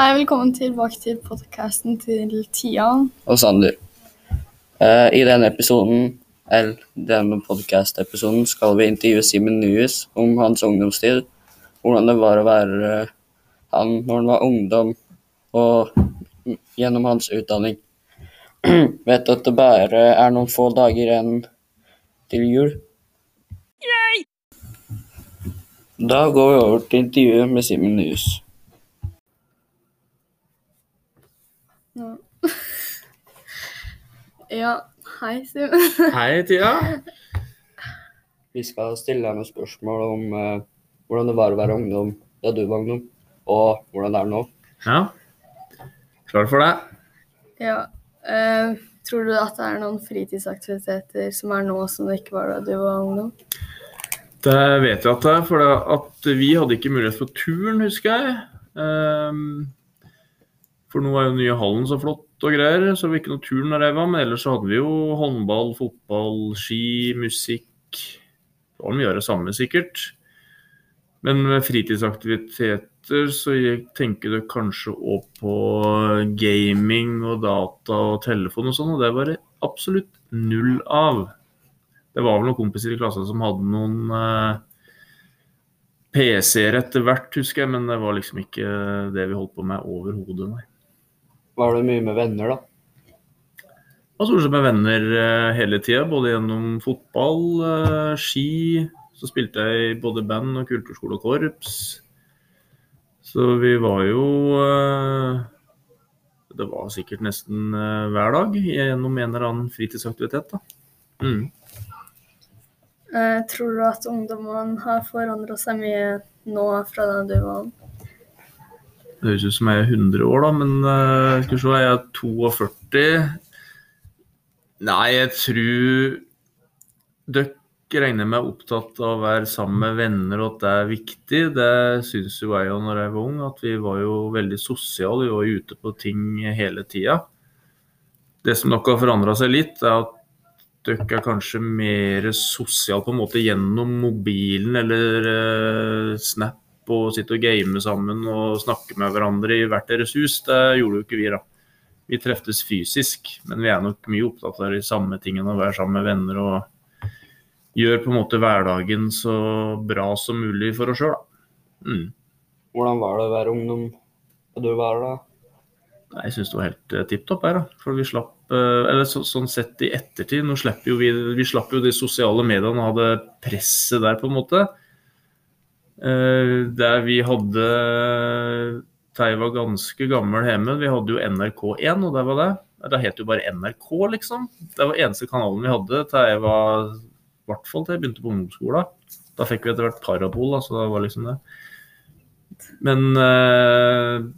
Hei, velkommen tilbake til podkasten til Tian. og Sander. Eh, I denne episoden, eller denne podkast-episoden, skal vi intervjue Simen Nyhus om hans ungdomstid. Hvordan det var å være eh, han når han var ungdom, og gjennom hans utdanning. Vet du at det bare er noen få dager igjen til jul? Da går vi over til intervjuet med Simen Nyhus. Ja. ja, hei, Simen. Hei, Tia. Vi skal stille deg noen spørsmål om eh, hvordan det var å være ungdom da du var ungdom, og hvordan det er nå. Ja. Klar for det? Ja, eh, tror du at det er noen fritidsaktiviteter som er nå som det ikke var da du var ungdom? Det vet jeg at det er, for det at vi hadde ikke mulighet for turn, husker jeg. Ehm, for nå er jo nye hallen så flott og greier, så det var ikke noe tur når jeg var, men ellers så hadde vi jo håndball, fotball, ski, musikk. Det var mye av det samme sikkert. Men med fritidsaktiviteter så tenker du kanskje òg på gaming og data og telefon og sånn, og det var det absolutt null av. Det var vel noen kompiser i klassen som hadde noen eh, PC-er etter hvert, husker jeg, men det var liksom ikke det vi holdt på med overhodet, nei. Var det mye med venner, da? Jeg var stort sett med venner eh, hele tida, både gjennom fotball, eh, ski. Så spilte jeg i både band og kulturskole og korps. Så vi var jo eh, Det var sikkert nesten hver dag gjennom en eller annen fritidsaktivitet, da. Mm. Eh, tror du at ungdommen har forandra seg mye nå fra da du var ung? Det høres ut som jeg er 100 år, da, men uh, skal vi se, jeg er 42. Nei, jeg tror dere regner med opptatt av å være sammen med venner og at det er viktig. Det syns jo jeg jo når jeg var ung, at vi var jo veldig sosiale. Vi var ute på ting hele tida. Det som nok har forandra seg litt, er at dere er kanskje mer sosiale på en måte gjennom mobilen eller uh, Snap og sitte og game sammen og snakke med hverandre i hvert deres hus. Det gjorde jo ikke vi, da. Vi treftes fysisk, men vi er nok mye opptatt av de samme tingene, å være sammen med venner og gjøre på en måte hverdagen så bra som mulig for oss sjøl, da. Mm. Hvordan var det å være ungdom da du var da? Nei, Jeg syns det var helt uh, tipp topp her, da. For vi slapp eh, Eller så, sånn sett i ettertid, nå slipper jo vi Vi slapp jo de sosiale mediene og hadde presset der, på en måte. Eh, der vi hadde Tei var ganske gammel hjemme, vi hadde jo NRK1, og det var det. Det het jo bare NRK, liksom. Det var eneste kanalen vi hadde jeg var I hvert fall til jeg begynte på ungdomsskolen. Da fikk vi etter hvert Parabol, da, så det var liksom det. Men eh,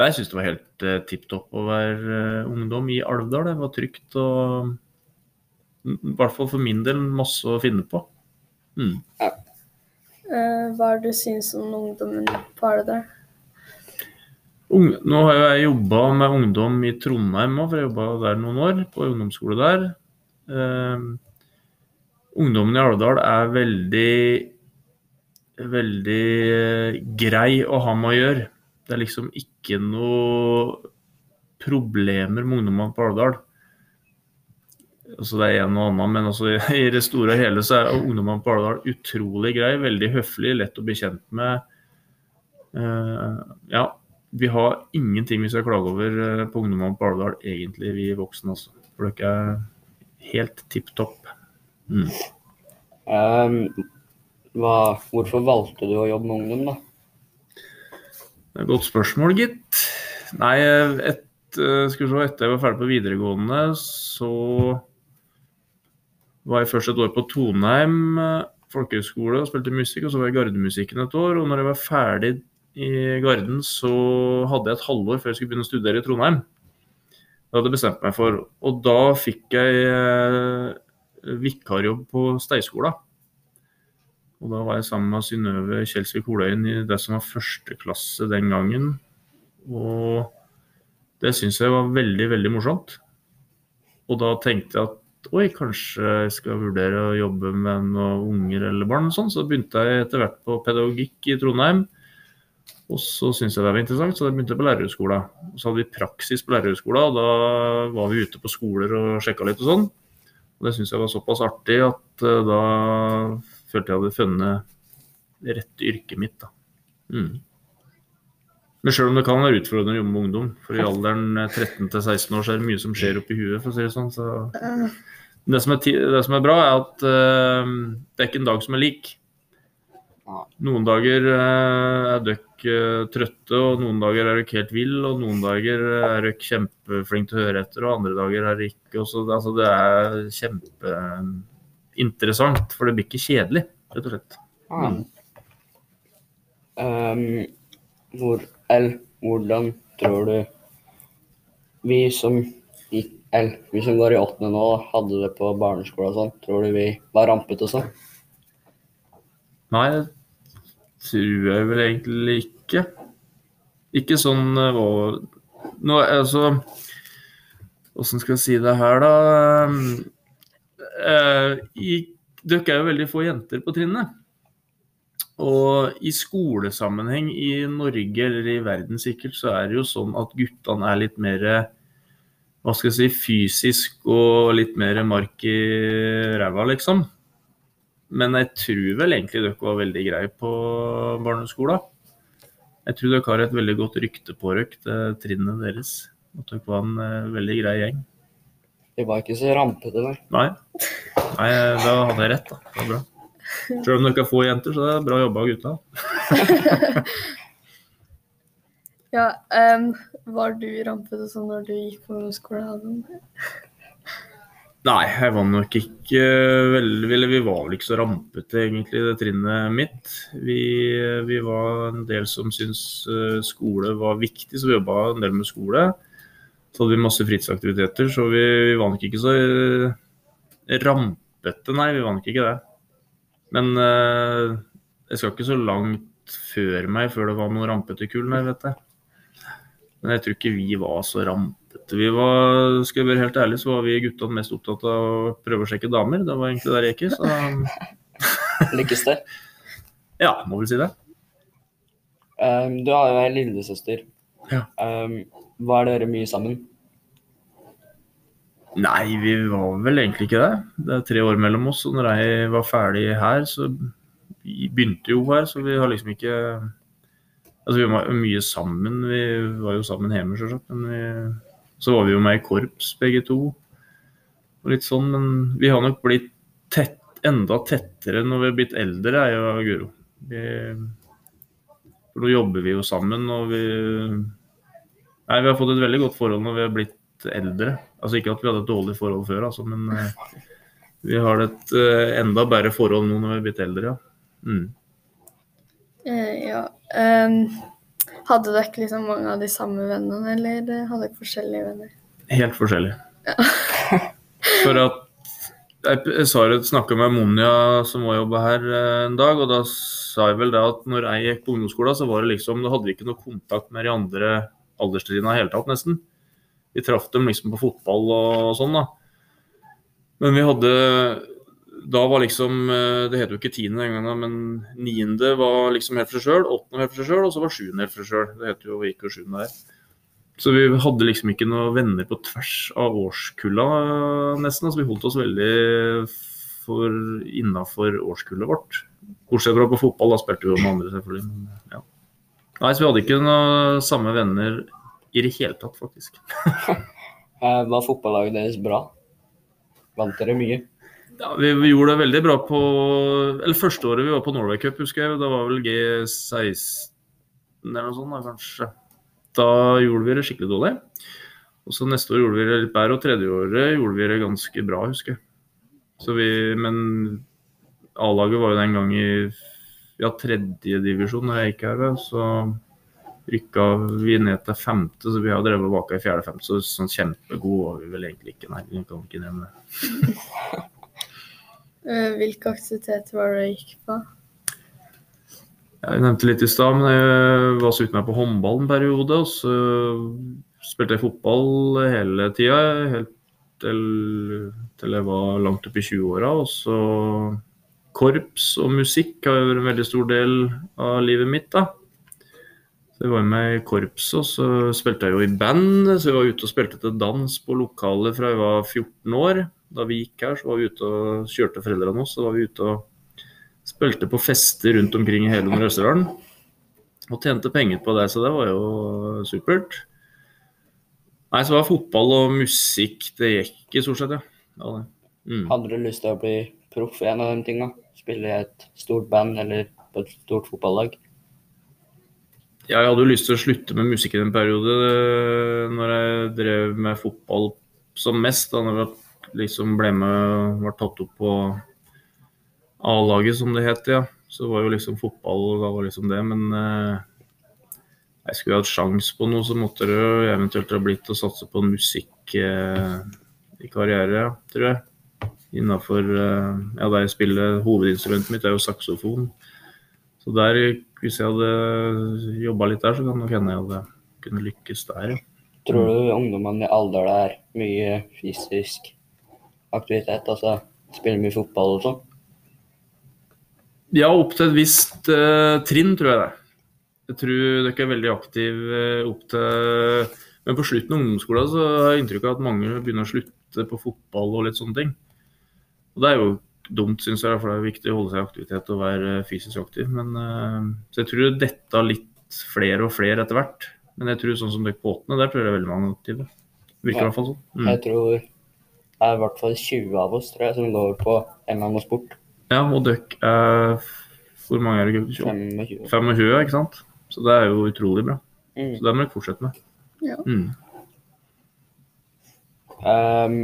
jeg syns det var helt eh, tipp topp å være eh, ungdom i Alvdal. Det var trygt og i hvert fall for min del masse å finne på. Mm. Eh, hva er det du syns om ungdommen på Alvdal? Nå har jeg jobba med ungdom i Trondheim òg, for jeg jobba der noen år, på ungdomsskole der. Eh, ungdommen i Alvdal er veldig veldig eh, grei å ha med å gjøre. Det er liksom ikke noe problemer med ungdommene på Alvdal. Altså det er en og annen, men altså i det store og hele så er ungdommene på Alvdal utrolig grei, veldig høflig, lett å bli kjent med. Eh, ja, vi har ingenting vi skal klage over eh, på ungdommene på Alvdal, egentlig, vi voksne. Altså. For dere er helt tipp topp. Mm. Um, hva, hvorfor valgte du å jobbe med ungdom, da? Det er et godt spørsmål, gitt. Nei, et, eh, skal vi se, etter jeg var ferdig på videregående, så var jeg først et år på Toneheim eh, folkehøgskole og spilte musikk, og så var jeg i Gardemusikken et år. Og når jeg var ferdig i Garden, så hadde jeg et halvår før jeg skulle begynne å studere i Trondheim. Det hadde jeg bestemt meg for. Og da fikk jeg eh, vikarjobb på Steiskola. Og da var jeg sammen med Synnøve Kjelsvik Holøyen i det som var førsteklasse den gangen. Og det syns jeg var veldig, veldig morsomt. Og da tenkte jeg at oi, kanskje jeg skal vurdere å jobbe med noen unger eller barn. og sånn. Så begynte jeg etter hvert på pedagogikk i Trondheim. Og så syntes jeg det var interessant, så jeg begynte på lærerhøgskolen. Så hadde vi praksis på lærerhøgskolen, og da var vi ute på skoler og sjekka litt og sånn. Og det syntes jeg var såpass artig at uh, da følte jeg hadde funnet rette yrket mitt, da. Mm. Men sjøl om det kan være utfordrende å jobbe med ungdom, for i alderen 13 til 16 år så er det mye som skjer oppi huet, for å si det sånn. Så det som er, det som er bra, er at uh, det er ikke en dag som er lik. Noen dager uh, er dere uh, trøtte, og noen dager er dere helt vill, og noen dager er dere kjempeflinke til å høre etter, og andre dager er det ikke. Så, altså, det er kjempeinteressant, for det blir ikke kjedelig, rett og slett. Mm. Um, hvor, eller, hvordan tror du vi som gikk eller, vi som går i åttende nå, hadde det på barneskole og sånn, tror du vi var rampete og sånn? Nei, det tror jeg vel egentlig ikke. Ikke sånn eh, Nå, altså Åssen skal jeg si det her, da? Eh, dere er jo veldig få jenter på trinnet. Og i skolesammenheng i Norge eller i verden sikkert, så er det jo sånn at guttene er litt mer hva skal jeg si, fysisk og litt mer mark i ræva, liksom. Men jeg tror vel egentlig dere var veldig greie på barneskolen. Jeg tror dere har et veldig godt rykte på dere, det trinnet deres. At dere var en eh, veldig grei gjeng. Vi var ikke så rampete, nei. Nei, Nei da hadde jeg rett, da. Det var bra. Selv om dere er få jenter, så er det bra jobba av gutta. Ja, um, var du rampete sånn når du gikk på ungdomsskolen? Nei, jeg var nok ikke veldig Eller vi var vel ikke så rampete, egentlig, det trinnet mitt. Vi, vi var en del som syntes eh, skole var viktig, så vi jobba en del med skole. Så hadde vi masse fritidsaktiviteter, så vi, vi var nok ikke så eh, rampete, nei. Vi var nok ikke det. Men eh, jeg skal ikke så langt før meg før det var noen rampete kull, nei, vet jeg. Men jeg tror ikke vi var så rampete. Vi var, skal jeg være helt ærlig, så var vi guttene mest opptatt av å prøve å sjekke damer. Det var egentlig der jeg gikk i, så Lykkes det. ja, må vel si det. Um, du har jo ei lillesøster. Ja. Um, var dere mye sammen? Nei, vi var vel egentlig ikke det. Det er tre år mellom oss, og når jeg var ferdig her, så vi begynte jo her, så vi har liksom ikke Altså, vi var mye sammen. Vi var jo sammen hjemme, selvsagt, men vi Så var vi jo med i korps, begge to. Og litt sånn, men vi har nok blitt tett, enda tettere når vi har blitt eldre, jeg og Guro. For nå jobber vi jo sammen, og vi Nei, vi har fått et veldig godt forhold når vi har blitt eldre. Altså ikke at vi hadde et dårlig forhold før, altså, men eh, vi har et eh, enda bedre forhold nå når vi har blitt eldre, ja. Mm. Eh, ja. Um, hadde dere liksom mange av de samme vennene, eller eh, hadde dere forskjellige venner? Helt forskjellig. For at jeg, jeg sa det, snakka med Monja som var jobba her eh, en dag, og da sa jeg vel det at når jeg gikk på ungdomsskolen, så var det liksom, da hadde vi ikke noe kontakt med de andre alderstrinnene i hele tatt, nesten. Vi traff dem liksom på fotball og sånn, da. Men vi hadde Da var liksom eh, Det heter jo ikke tiende den gangen, men niende var liksom helt for seg sjøl, åttende helt for seg sjøl, og så var sjuende helt for seg sjøl. Det heter jo ikke sjuende der. Så vi hadde liksom ikke noen venner på tvers av årskulla, nesten. Altså, vi holdt oss veldig for innafor årskullet vårt. Bortsett fra på fotball, da spilte vi jo med andre, selvfølgelig. Men, ja. Nei, så vi hadde ikke noen samme venner i det hele tatt, faktisk. Eh, var fotballaget deres bra? Vant dere mye? Ja, vi, vi gjorde det veldig bra på Eller første året vi var på Norway Cup, husker jeg. Da var vel G16 eller noe sånt, da, kanskje. Da gjorde vi det skikkelig dårlig. Og så neste år gjorde vi det litt bedre, og tredje året gjorde vi det ganske bra, husker jeg. Så vi, men A-laget var jo den gang i ja, tredjedivisjon da jeg gikk her, så rykka vi ned til femte, så vi har drevet baka i fjerde-femte, så sånn kjempegod var vi vel egentlig ikke. Nei, vi kan ikke nevne det. Eh, hvilke aktiviteter var det du gikk på? Jeg nevnte litt i stad, men jeg var så ute meg på håndball en periode. Og så spilte jeg fotball hele tida, helt til, jeg var langt opp i 20-åra. Og så korps og musikk har vært en veldig stor del av livet mitt. da. Så jeg var med i korpset, og så spilte jeg jo i band. Så vi var ute og spilte til dans på lokalet fra jeg var 14 år. Da vi gikk her, så var vi ute og kjørte foreldrene oss. Så var vi ute og spilte på fester rundt omkring i hele Nord-Østerdalen. Og tjente penger på det, så det var jo supert. Nei, så var fotball og musikk det gikk i stort sett, ja. ja. Mm. Hadde du lyst til å bli proff i en av de tinga? Spille i et stort band eller på et stort fotballag? Ja, jeg hadde jo lyst til å slutte med musikk i en periode eh, når jeg drev med fotball som mest. Da når jeg liksom ble med var tatt opp på A-laget, som det het, ja. Så var jo liksom fotball da var liksom det. Men eh, jeg skulle hatt sjanse på noe, så måtte det jo eventuelt ha blitt å satse på musikk eh, i karriere, tror jeg. Innafor eh, Ja, der jeg spiller Hovedinstrumentet mitt er jo saksofon. Så der, hvis jeg hadde jobba litt der, så kan nok hende jeg hadde kunne lykkes der, ja. Tror du ungdommene i alder er mye fysisk aktivitet? Altså spiller mye fotball og sånn? Ja, opp til et visst uh, trinn, tror jeg det. Jeg tror dere er veldig aktive uh, opp til Men på slutten av ungdomsskolen så har jeg inntrykk av at mange begynner å slutte på fotball og litt sånne ting. Og det er jo dumt, syns jeg, for det er viktig å holde seg i aktivitet og være fysisk aktiv. Men, uh, så jeg tror dette litt flere og flere etter hvert. Men jeg tror sånn som dere på åttende, der tror jeg det er veldig mange aktive. Virker i hvert fall sånn. Mm. Jeg tror er i hvert fall 20 av oss tror jeg, som går på en eller annen sport. Ja, og dere er Hvor mange er det? 25? 25. 25, ikke sant? Så det er jo utrolig bra. Mm. Så det må dere fortsette med. Ja. Mm. Um,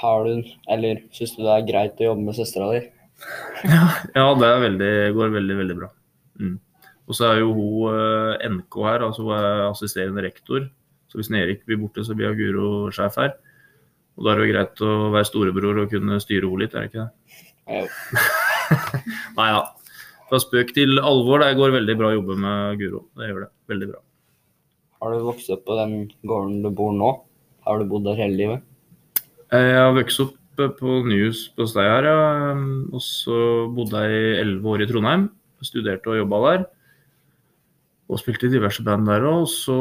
har du, eller syns du det er greit å jobbe med søstera di? Ja, det er veldig, går veldig, veldig bra. Mm. Og så er jo hun eh, NK her, altså hun er assisterende rektor. Så hvis Erik blir borte, så blir Guro sjef her. Og da er det jo greit å være storebror og kunne styre henne litt, er det ikke det? Nei da. Fra spøk til alvor, det går veldig bra å jobbe med Guro. Det gjør det. Veldig bra. Har du vokst opp på den gården du bor nå? Har du bodd der hele livet? Jeg har vokst opp på Nyhus på Steier, ja. og så bodde jeg i elleve år i Trondheim. Studerte og jobba der. Og spilte i diverse band der òg. Så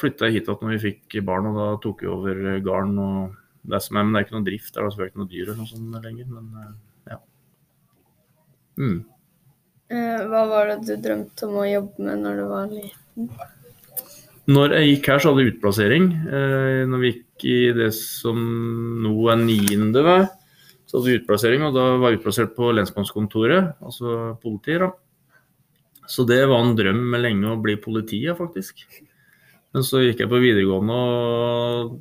flytta jeg hit igjen når vi fikk barn, og da tok vi over gården. og det som er, Men det er ikke noe drift der, det er selvfølgelig ikke noe dyr eller noe sånt lenger. Men eh, ja. Mm. Eh, hva var det du drømte om å jobbe med når du var liten? Når jeg gikk her, så hadde jeg utplassering. Eh, når vi gikk i det som nå er niende, så hadde vi utplassering. Og da var jeg utplassert på lensmannskontoret, altså politiet. da. Så det var en drøm lenge å bli politi, faktisk. Men så gikk jeg på videregående og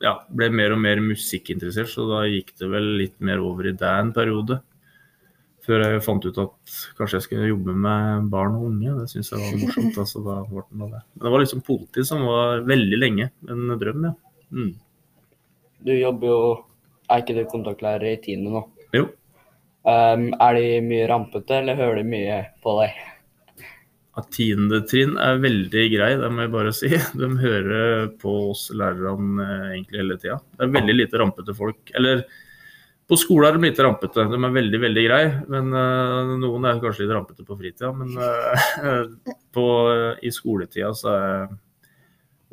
ja, ble mer og mer musikkinteressert, så da gikk det vel litt mer over i det en periode. Før jeg fant ut at kanskje jeg skulle jobbe med barn og unge. Det syns jeg var morsomt. altså da ble det det. Men det var liksom politi som var veldig lenge en drøm, ja. Mm. Du jobber jo Er ikke du kontaktlærer i tiende nå? Jo. Um, er de mye rampete, eller hører de mye på deg? At tiende trinn er veldig grei, det må jeg bare si. De hører på oss lærerne eh, egentlig hele tida. Det er veldig lite rampete folk. Eller på skolen er de lite rampete. De er veldig, veldig greie. Men uh, noen er kanskje litt rampete på fritida. Men uh, på, i skoletida så er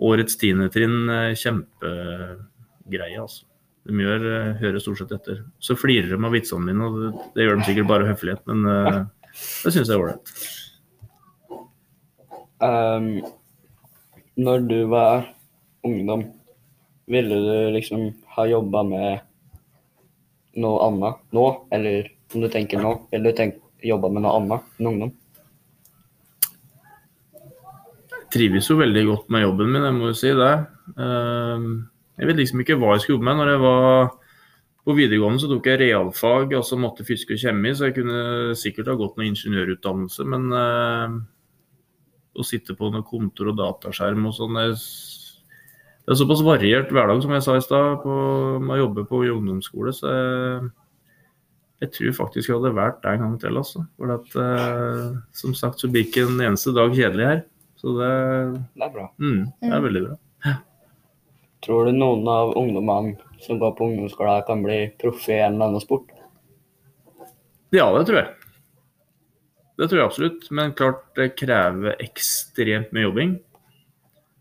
årets tiendetrinn uh, kjempegreie, altså. De gjør, hører stort sett etter. Så flirer de av vitsene mine, og det, det gjør de sikkert bare høflighet, men det syns jeg er ålreit. Ehm, når du var ungdom, ville du liksom ha jobba med noe annet nå? Eller om du tenker nå, ville du tenk, jobba med noe annet enn ungdom? Jeg trives jo veldig godt med jobben min, jeg må jo si det. Ehm, Jeg vet liksom ikke hva jeg skulle jobbe med. Når jeg var på videregående så tok jeg realfag, altså matte, fysikk og kjemi, så jeg kunne sikkert ha gått noe ingeniørutdannelse, men eh, å sitte på noe kontor og dataskjerm og sånn det er- såpass variert hverdag, som jeg sa i stad, med å jobbe på ungdomsskole, så jeg, jeg tror faktisk jeg hadde valgt det en gang til, altså. For at, eh, som sagt så blir ikke en eneste dag kjedelig her. Så det, Det er bra. mm, det er veldig bra. Tror du noen av ungdommene som går på ungdomsskolen kan bli proffe i en eller annen sport? Ja, det tror jeg. Det tror jeg absolutt. Men klart det krever ekstremt mye jobbing.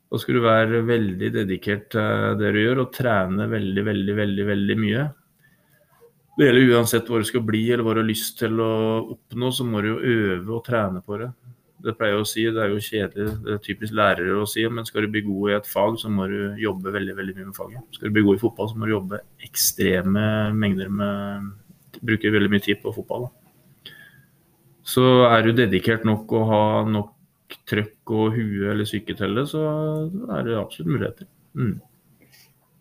Da skal du være veldig dedikert til det du gjør, og trene veldig, veldig, veldig, veldig mye. Det gjelder uansett hva du skal bli eller hva du har lyst til å oppnå, så må du jo øve og trene på det. Det pleier jeg å si, det er jo kjedelig, det er typisk lærere å si, men skal du bli god i et fag, så må du jobbe veldig veldig mye med faget. Skal du bli god i fotball, så må du jobbe ekstreme mengder med Bruke veldig mye tid på fotball. Da. Så er du dedikert nok og har nok trøkk og hue eller psyke til det, så er det absolutt muligheter. Mm.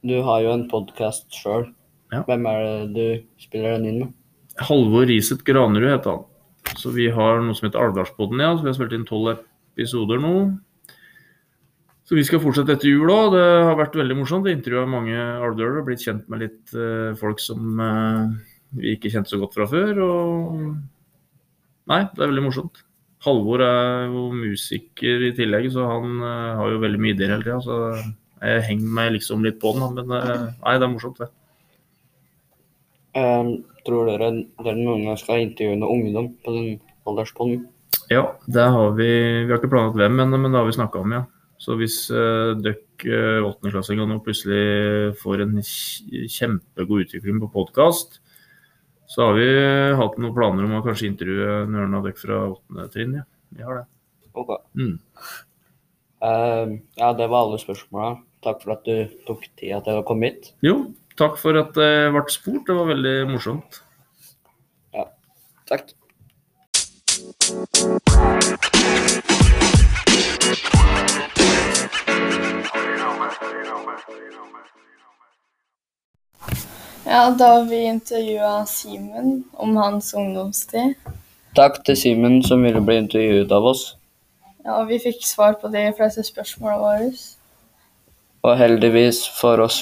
Du har jo en podkast sjøl. Ja. Hvem er det du spiller den inn med? Halvor Riset Granerud heter han. Så vi har noe som heter Alvdalspodden, ja. Så vi har spilt inn tolv episoder nå. Så vi skal fortsette etter jul òg. Det har vært veldig morsomt. Vi intervjua mange alvdølere. Blitt kjent med litt eh, folk som eh, vi ikke kjente så godt fra før. Og Nei, det er veldig morsomt. Halvor er jo musiker i tillegg, så han eh, har jo veldig mye ideer hele tida. Så jeg henger meg liksom litt på den, men eh, nei, det er morsomt, det. Um, tror dere dere noen gang skal intervjue noen ungdom på den alderspodden? Ja, det har vi Vi har ikke planlagt hvem, men, men det har vi snakka om, ja. Så hvis uh, dere åttendeklassinger nå plutselig får en kjempegod utvikling på podkast, så har vi hatt noen planer om å kanskje intervjue noen av dere fra åttende trinn. Ja. Vi har det. Ok. Mm. Uh, ja, det var alle spørsmåla. Takk for at du tok tida til å komme hit. Jo, takk for at det ble spurt. Det var veldig morsomt. Ja. Takk. Ja, da vi intervjua Simen om hans ungdomstid. Takk til Simen som ville bli intervjuet av oss. Ja, og vi fikk svar på de fleste spørsmåla våre. Og heldigvis for oss,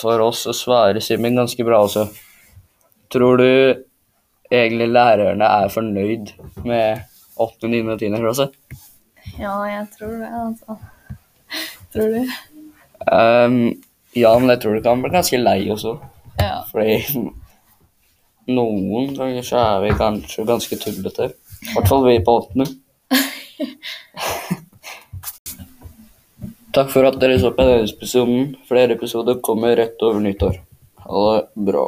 for oss så svarer Simen ganske bra også. Tror du egentlig lærerne er fornøyd med 8., 9. og 10. klasse? Ja, jeg tror det, altså. Tror du? Um, ja, men jeg tror du kan bli ganske lei også. Fordi noen ganger så er vi kanskje ganske tullete. I hvert fall vi på åttende. Takk for at dere så på denne episoden. Flere episoder kommer rett over nyttår. Ha det bra.